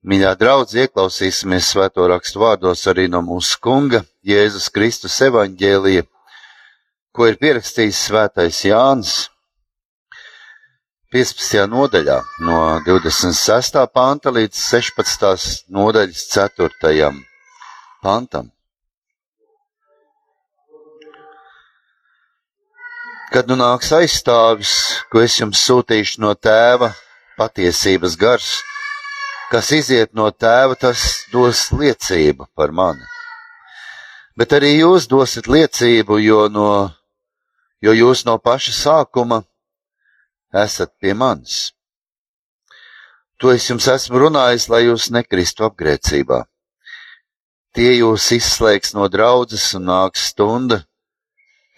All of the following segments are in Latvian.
Mīļā draudz, ieklausīsimies svēto rakstu vārdos arī no mūsu kunga Jēzus Kristus evaņģēlija, ko ir pierakstījis svētais Jānis 15. nodaļā no 26. panta līdz 16. nodaļas 4. pantam. Kad nu nāks aizstāvis, ko es jums sūtīšu no tēva, patiesības gars, kas iziet no tēva, tas dos liecību par mani. Bet arī jūs dosiet liecību, jo, no, jo jūs no paša sākuma esat pie manis. To es jums esmu runājis, lai jūs nekristu apgrēcībā. Tie jūs izslēgs no draudzes un nāks stunda,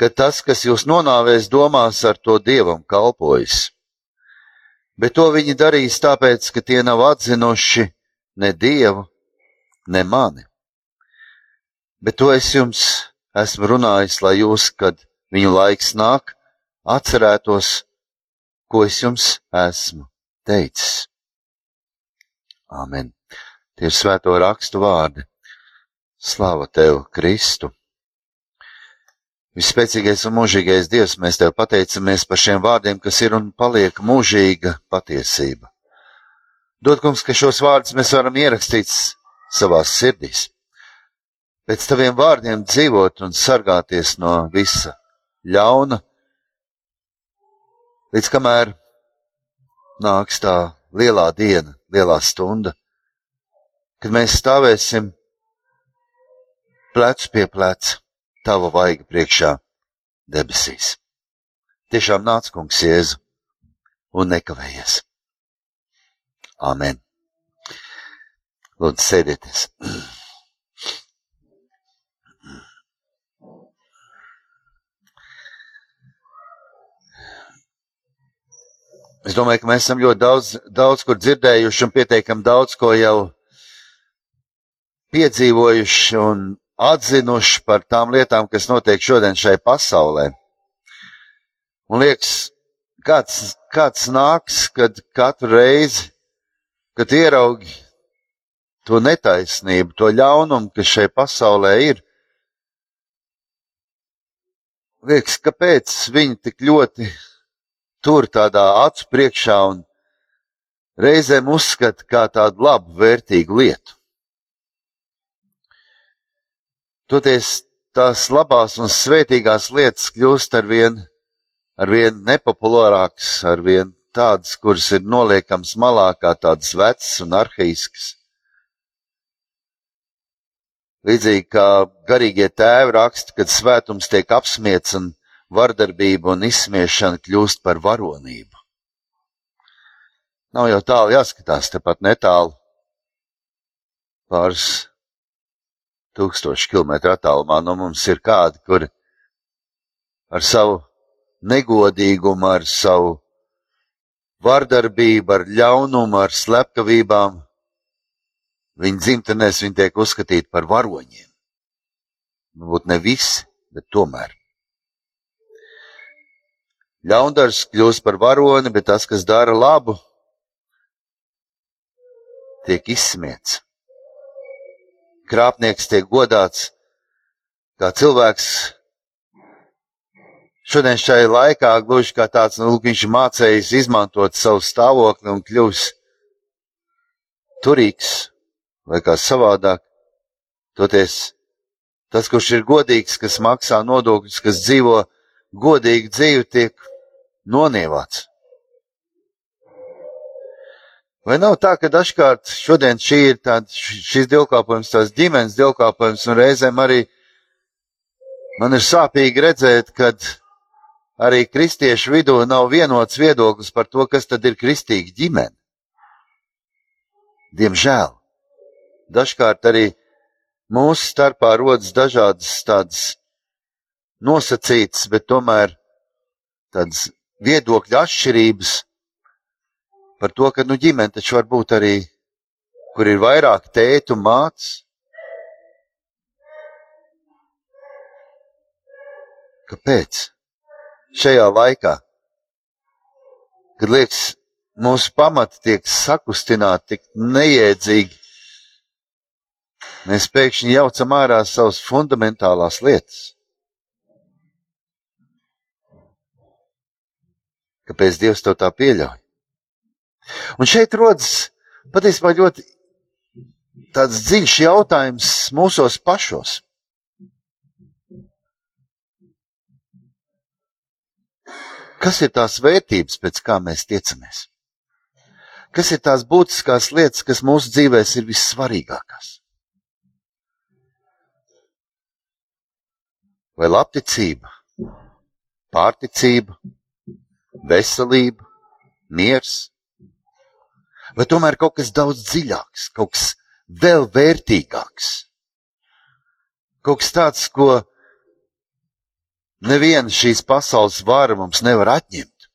ka tas, kas jūs nonāvēs, domās ar to dievam kalpojas. Bet to viņi darīs tāpēc, ka tie nav atzinuši ne dievu, ne mani. Bet to es jums esmu runājis, lai jūs, kad viņu laiks nāk, atcerētos, ko es jums esmu teicis. Āmen. Tie ir svēto rakstu vārdi. Slāva tev, Kristu! Vispēcīgais un mūžīgais Dievs, mēs Tev pateicamies par šiem vārdiem, kas ir un paliek mūžīga patiesība. Dod, kungs, ka šos vārdus mēs varam ierakstīt savās sirdīs. Pēc Taviem vārdiem dzīvot un sargāties no visa ļauna, līdz kamēr nāks tā lielā diena, lielā stunda, kad mēs stāvēsim plecu pie pleca tava vaiga priekšā debesīs. Tiešām nāc, kungs, Jēzu, un nekavējies. Āmen. Lūdzu, sēdieties. Es domāju, ka mēs esam ļoti daudz, daudz kur dzirdējuši un pietiekami daudz ko jau piedzīvojuši un atzinuši par tām lietām, kas notiek šodien šai pasaulē. Un liekas, kāds, kāds nāks, kad katru reizi, kad ieraugi to netaisnību, to ļaunumu, kas šai pasaulē ir, liekas, kāpēc viņi tik ļoti tur tādā acu priekšā un reizēm uzskata kā tādu labu, vērtīgu lietu. Toties tās labās un svētīgās lietas kļūst ar vien, ar vien nepopulārākas, ar vien tādas, kuras ir noliekams malā kā tādas vecas un arhaiskas. Līdzīgi kā garīgie tēvi raksta, kad svētums tiek apsmiets un vardarbība un izsmiešana kļūst par varonību. Nav jau tālu jāskatās, tepat netālu pāris tūkstoši kilometru attālumā no mums ir kādi, kuri ar savu negodīgumu, ar savu vardarbību, ar ļaunumu, ar slepkavībām, viņa dzimtenēs viņi tiek uzskatīti par varoņiem. Varbūt ne visi, bet tomēr. Ļaundars kļūst par varoni, bet tas, kas dara labu, tiek izsmiets krāpnieks tiek godāts kā cilvēks. Šodien šajā laikā gluži kā tāds, nu, viņš mācējis izmantot savu stāvokli un kļūs turīgs vai kā savādāk. Toties tas, kurš ir godīgs, kas maksā nodokļus, kas dzīvo godīgu dzīvi, tiek nonievāts. Vai nav tā, ka dažkārt šodien šī ir tāda, šis dievkalpojums, tās ģimenes dievkalpojums, un reizēm arī man ir sāpīgi redzēt, ka arī kristiešu vidū nav vienots viedoklis par to, kas tad ir kristīga ģimene. Diemžēl. Dažkārt arī mūsu starpā rodas dažādas tādas nosacītas, bet tomēr tādas viedokļu atšķirības par to, ka nu, ģimene taču var būt arī, kur ir vairāk tētu mātes. Kāpēc? Šajā laikā, kad liekas, mūsu pamati tiek sakustināti tik neiedzīgi, mēs pēkšņi jaucam ārā savas fundamentālās lietas. Kāpēc Dievs to tā pieļauj? Un šeit rodas patiesībā ļoti tāds dziļš jautājums mūsos pašos. Kas ir tās vērtības, pēc kā mēs tiecamies? Kas ir tās būtiskās lietas, kas mūsu dzīvēs ir vissvarīgākās? Vai labticība, pārticība, veselība, miers, vai tomēr kaut kas daudz dziļāks, kaut kas vēl vērtīgāks. Kaut kas tāds, ko neviena šīs pasaules vara mums nevar atņemt.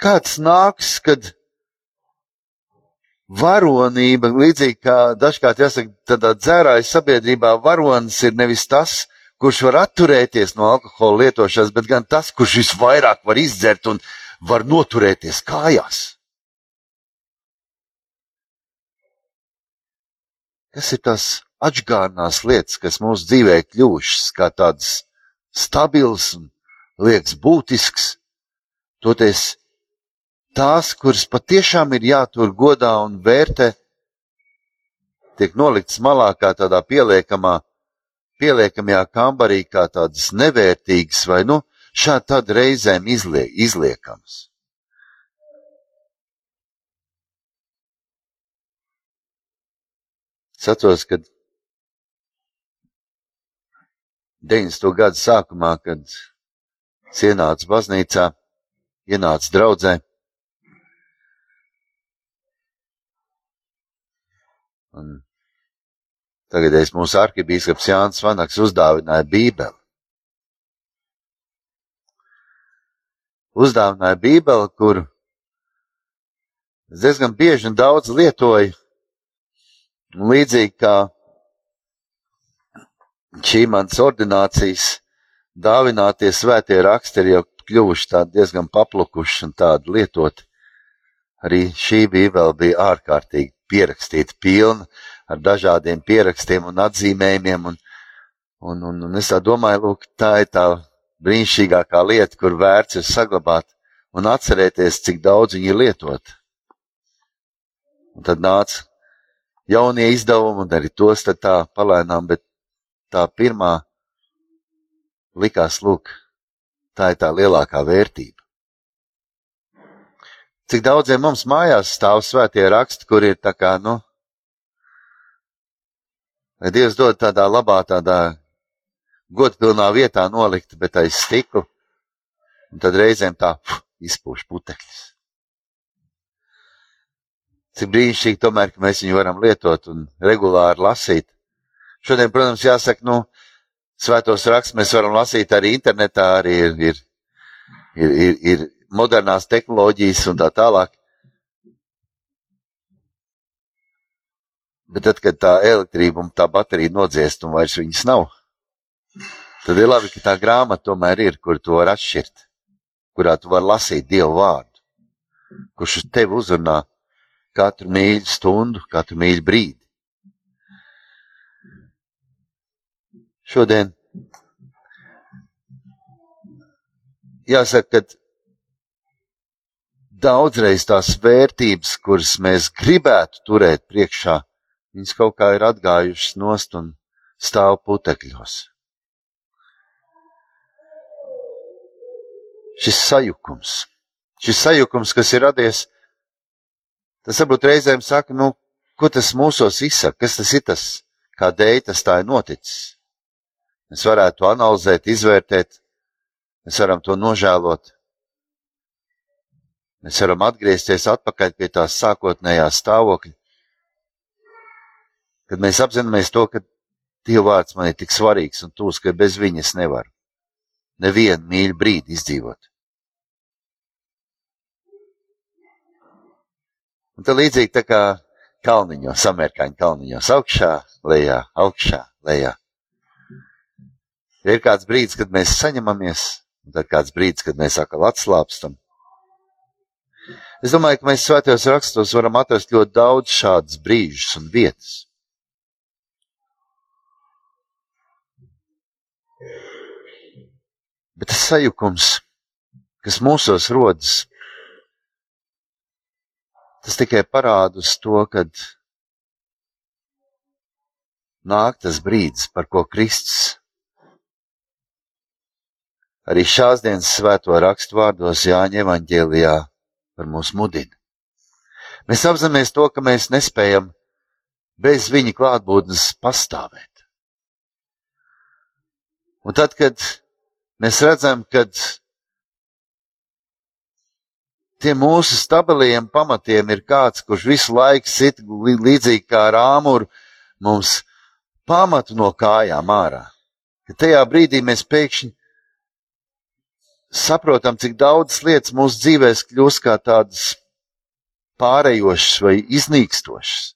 Kāds nāks, kad varonība, līdzīgi kā dažkārt jāsaka, tādā dzērājas sabiedrībā, varonis ir nevis tas, kurš var atturēties no alkohola lietošanas, bet gan tas, kurš visvairāk var izdzert un var noturēties kājās. Kas ir tās atgādnās lietas, kas mūsu dzīvē kļuvušas kā tādas stabilas un liekas būtisks, toties tās, kuras patiešām ir jātur godā un vērtē, tiek noliktas malā kā tādā pieliekamā, pieliekamajā kambarī, kā tādas nevērtīgas vai, nu, šādi tad reizēm izlie, izliekamas. Es atceros, kad 90. gada sākumā, kad es ienācu baznīcā, ienācu draudzē. Un tagadējais mūsu arhibīskaps Jānis Vanaks uzdāvināja Bībeli. Uzdāvināja Bībeli, kur es diezgan bieži un daudz lietoju Līdzīgi kā šī manas ordinācijas dāvinātie svētie raksti ir jau kļuvuši tādi diezgan paplukuši un tādi lietoti. Arī šī bībele bija ārkārtīgi pierakstīta, pilna ar dažādiem pierakstiem un atzīmējumiem. Un, un, un, un es domāju, lūk, tā ir tā brīnišķīgākā lieta, kur vērts ir saglabāt un atcerēties, cik daudz viņi ir lietot. Un tad nāca jaunie izdevumi, un arī tos tā palēnām, bet tā pirmā likās, lūk, tā ir tā lielākā vērtība. Cik daudziem mums mājās stāv svētie raksti, kur ir tā kā, nu, Dievs dod tādā labā, tādā godpilnā vietā nolikt, bet aiz stikla, un tad reizēm tā izpūš putekļus. Cik brīnišķīgi tomēr, ka mēs viņu varam lietot un regulāri lasīt. Šodien, protams, jāsaka, nu, svētos rakstus mēs varam lasīt arī internetā, arī ir, ir, ir, ir, ir modernās tehnoloģijas un tā tālāk. Bet tad, kad tā elektrība un tā baterija nodziest un vairs viņas nav, tad ir labi, ka tā grāmata tomēr ir, kur to var atšķirt, kurā tu vari lasīt Dievu vārdu, kurš uz tevi uzrunā katru mīļu stundu, katru mīļu brīdi. Šodien jāsaka, ka daudzreiz tās vērtības, kuras mēs gribētu turēt priekšā, viņas kaut kā ir atgājušas nost un stāv putekļos. Šis sajukums, šis sajukums, kas ir radies Tas varbūt reizēm saka, nu, ko tas mūsos izsaka, kas tas ir tas, kādēļ tas tā ir noticis. Mēs varētu analizēt, izvērtēt, mēs varam to nožēlot. Mēs varam atgriezties atpakaļ pie tās sākotnējā stāvokļa, kad mēs apzināmies to, ka Dieva vārds man ir tik svarīgs un tūs, ka bez viņas nevaru nevienu mīļu brīdi izdzīvot. Un tad līdzīgi tā kā kalniņos, amerikāņu kalniņos, augšā, lejā, augšā, lejā. Ir kāds brīdis, kad mēs saņemamies, un tad kāds brīdis, kad mēs atkal atslāpstam. Es domāju, ka mēs svētajos rakstos varam atrast ļoti daudz šādas brīžus un vietas. Bet tas sajukums, kas mūsos rodas, tas tikai parāda uz to, ka nāk tas brīdis, par ko Kristus arī šās dienas svēto rakstu vārdos Jāņa evaņģēlijā par mūs mudina. Mēs apzināmies to, ka mēs nespējam bez viņa klātbūtnes pastāvēt. Un tad, kad Mēs redzam, ka tiem mūsu stabiliem pamatiem ir kāds, kurš visu laiku sit līdzīgi kā ar āmuru, mums pamatu no kājām ārā. Ka tajā brīdī mēs pēkšņi saprotam, cik daudzas lietas mūsu dzīvēs kļūst kā tādas pārējošas vai iznīkstošas.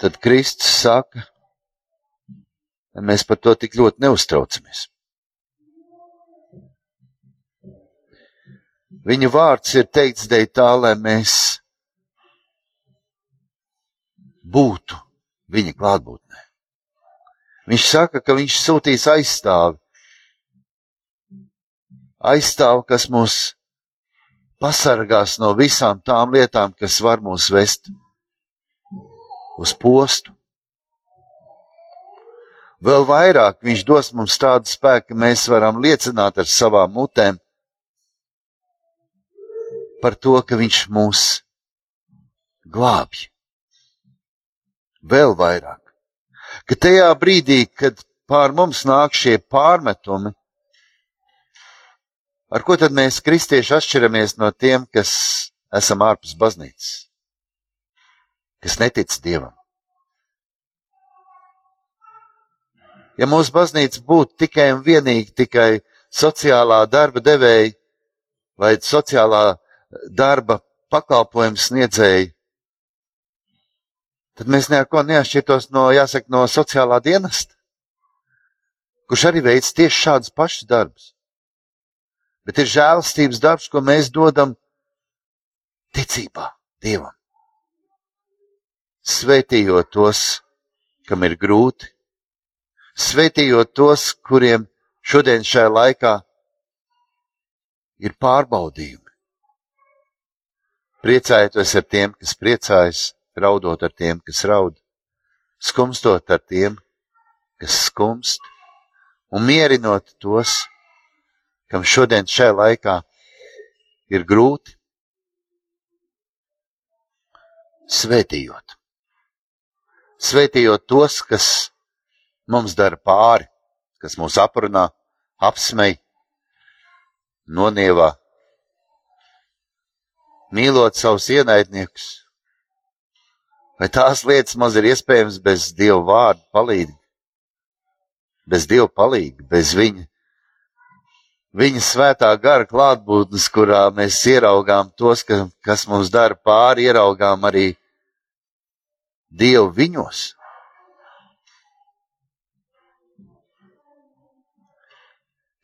Tad Kristus saka, mēs par to tik ļoti neuztraucamies. Viņa vārds ir teikts dēļ tā, lai mēs būtu viņa klātbūtnē. Viņš saka, ka viņš sūtīs aizstāvi. Aizstāvi, kas mūs pasargās no visām tām lietām, kas var mūs vest uz postu, Vēl vairāk viņš dos mums tādu spēku, ka mēs varam liecināt ar savām mutēm par to, ka viņš mūs glābj. Vēl vairāk, ka tajā brīdī, kad pār mums nāk šie pārmetumi, ar ko tad mēs, kristieši, atšķiramies no tiem, kas esam ārpus baznīcas, kas netic Dievam? Ja mūsu baznīca būtu tikai un vienīgi tikai sociālā darba devēja vai sociālā darba pakalpojums sniedzēji, tad mēs neko neatšķirtos no, jāsaka, no sociālā dienesta, kurš arī veic tieši šādus pašus darbus. Bet ir žēlastības darbs, ko mēs dodam ticībā Dievam. Svētījot tos, kam ir grūti, Svētījot tos, kuriem šodien šajā laikā ir pārbaudījumi. Priecājieties ar tiem, kas priecājas, raudot ar tiem, kas raud, skumstot ar tiem, kas skumst, un mierinot tos, kam šodien šajā laikā ir grūti, svētījot. Svētījot tos, kas mums dara pāri, kas mūs aprunā, apsmej, nonievā, mīlot savus ienaidniekus. Vai tās lietas maz ir iespējams bez Dieva vārda palīdzību, bez Dieva palīdzību, bez viņa, viņa svētā gara klātbūtnes, kurā mēs ieraugām tos, ka, kas mums dara pāri, ieraugām arī Dievu viņos.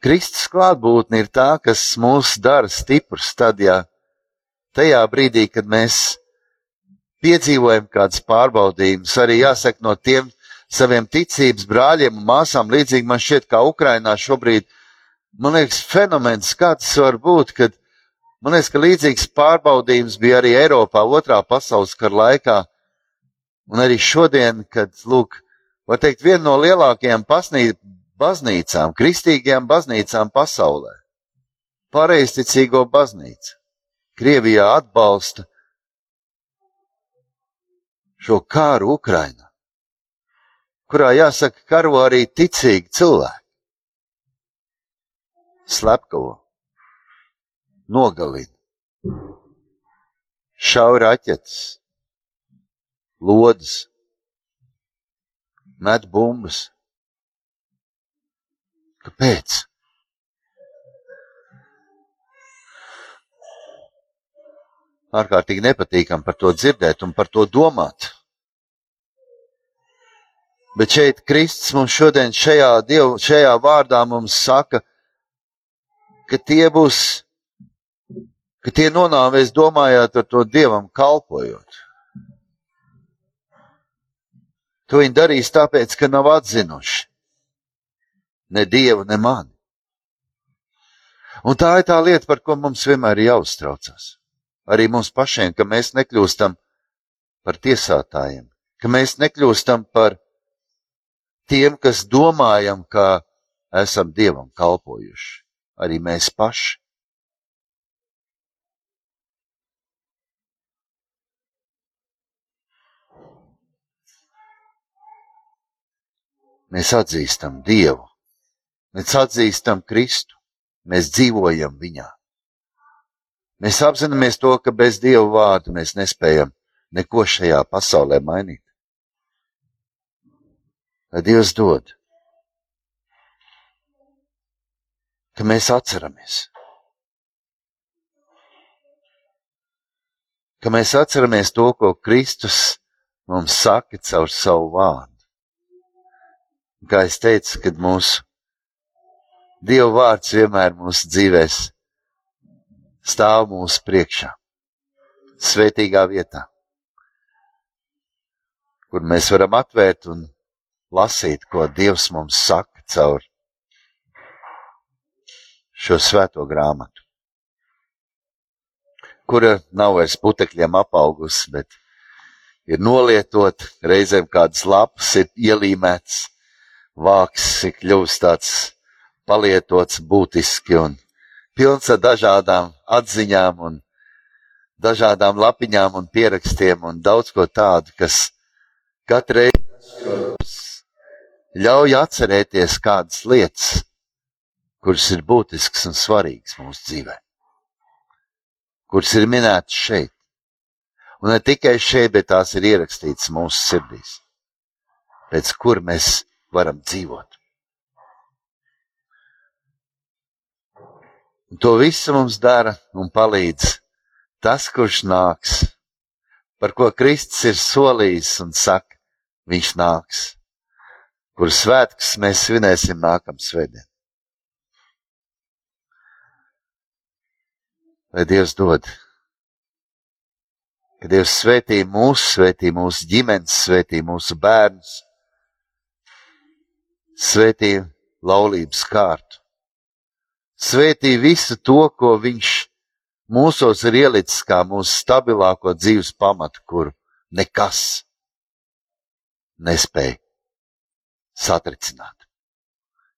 Kristus klātbūtne ir tā, kas mūs dara stiprus tad, ja tajā brīdī, kad mēs piedzīvojam kādas pārbaudījumus, arī jāsaka no tiem saviem ticības brāļiem un māsām, līdzīgi man šķiet, kā Ukrainā šobrīd, man liekas, fenomens, kā tas var būt, kad man liekas, ka līdzīgs pārbaudījums bija arī Eiropā otrā pasaules kara laikā, un arī šodien, kad, lūk, var teikt, viena no lielākajām pasnīt, baznīcām, kristīgajām baznīcām pasaulē. Pareizticīgo baznīcu. Krievijā atbalsta šo kāru Ukrainā, kurā jāsaka, karo arī ticīgi cilvēki. Slepkavo, nogalina, šauj raķetes, lodes, met bumbas Kāpēc? Ārkārtīgi nepatīkam par to dzirdēt un par to domāt. Bet šeit Kristus mums šodien šajā, dievu, šajā vārdā mums saka, ka tie būs ka tie nonāvēs domājot ar to dievam kalpojot. To viņi darīs tāpēc, ka nav atzinuši ne dievu, ne mani. Un tā ir tā lieta, par ko mums vienmēr ir jāuztraucas. Arī mums pašiem, ka mēs nekļūstam par tiesātājiem, ka mēs nekļūstam par tiem, kas domājam, ka esam dievam kalpojuši. Arī mēs paši. Mēs atzīstam Dievu, mēs atzīstam Kristu, mēs dzīvojam Viņā. Mēs apzināmies to, ka bez Dieva vārda mēs nespējam neko šajā pasaulē mainīt. Lai Dievs dod, ka mēs atceramies, ka mēs atceramies to, ko Kristus mums saka caur savu vārdu kā es teicu, kad mūsu Dieva vārds vienmēr mūsu dzīvēs stāv mūsu priekšā, svētīgā vietā, kur mēs varam atvērt un lasīt, ko Dievs mums saka caur šo svēto grāmatu, kura nav vairs putekļiem apaugusi, bet ir nolietot, reizēm kādas lapas ir ielīmētas vāks ir kļuvis tāds palietots būtiski un pilns ar dažādām atziņām un dažādām lapiņām un pierakstiem un daudz ko tādu, kas katrai ļauj atcerēties kādas lietas, kuras ir būtiskas un svarīgas mūsu dzīvē, kuras ir minētas šeit. Un ne tikai šeit, bet tās ir ierakstītas mūsu sirdīs, pēc kur mēs varam dzīvot. Un to visu mums dara un palīdz tas, kurš nāks, par ko Kristus ir solījis un saka, viņš nāks, kur svētkus mēs svinēsim nākamā svētdien. Lai Dievs dod, ka Dievs svētī mūsu, svētī mūsu ģimenes, svētī mūsu bērnus, Svētī laulības kārtu. Svētī visu to, ko viņš mūsos ir ielicis kā mūsu stabilāko dzīves pamatu, kur nekas nespēja satricināt.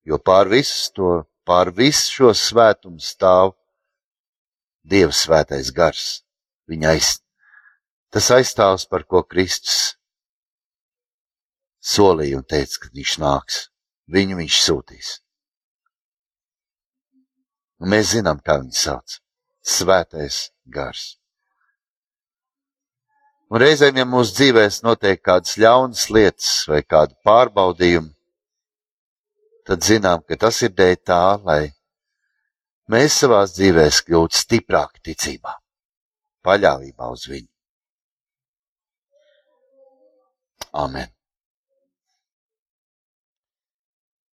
Jo pār visu to, pār visu šo svētumu stāv Dieva svētais gars. Viņa aiz, tas aizstāvs, par ko Kristus solīja un teica, ka viņš nāks viņu viņš sūtīs. Un mēs zinām, kā viņu sauc - Svētais gars. Un reizēm, ja mūsu dzīvēs notiek kādas ļaunas lietas vai kādu pārbaudījumu, tad zinām, ka tas ir dēļ tā, lai mēs savā dzīvē kļūtu stiprāki ticībā, paļāvībā uz viņu. Amen.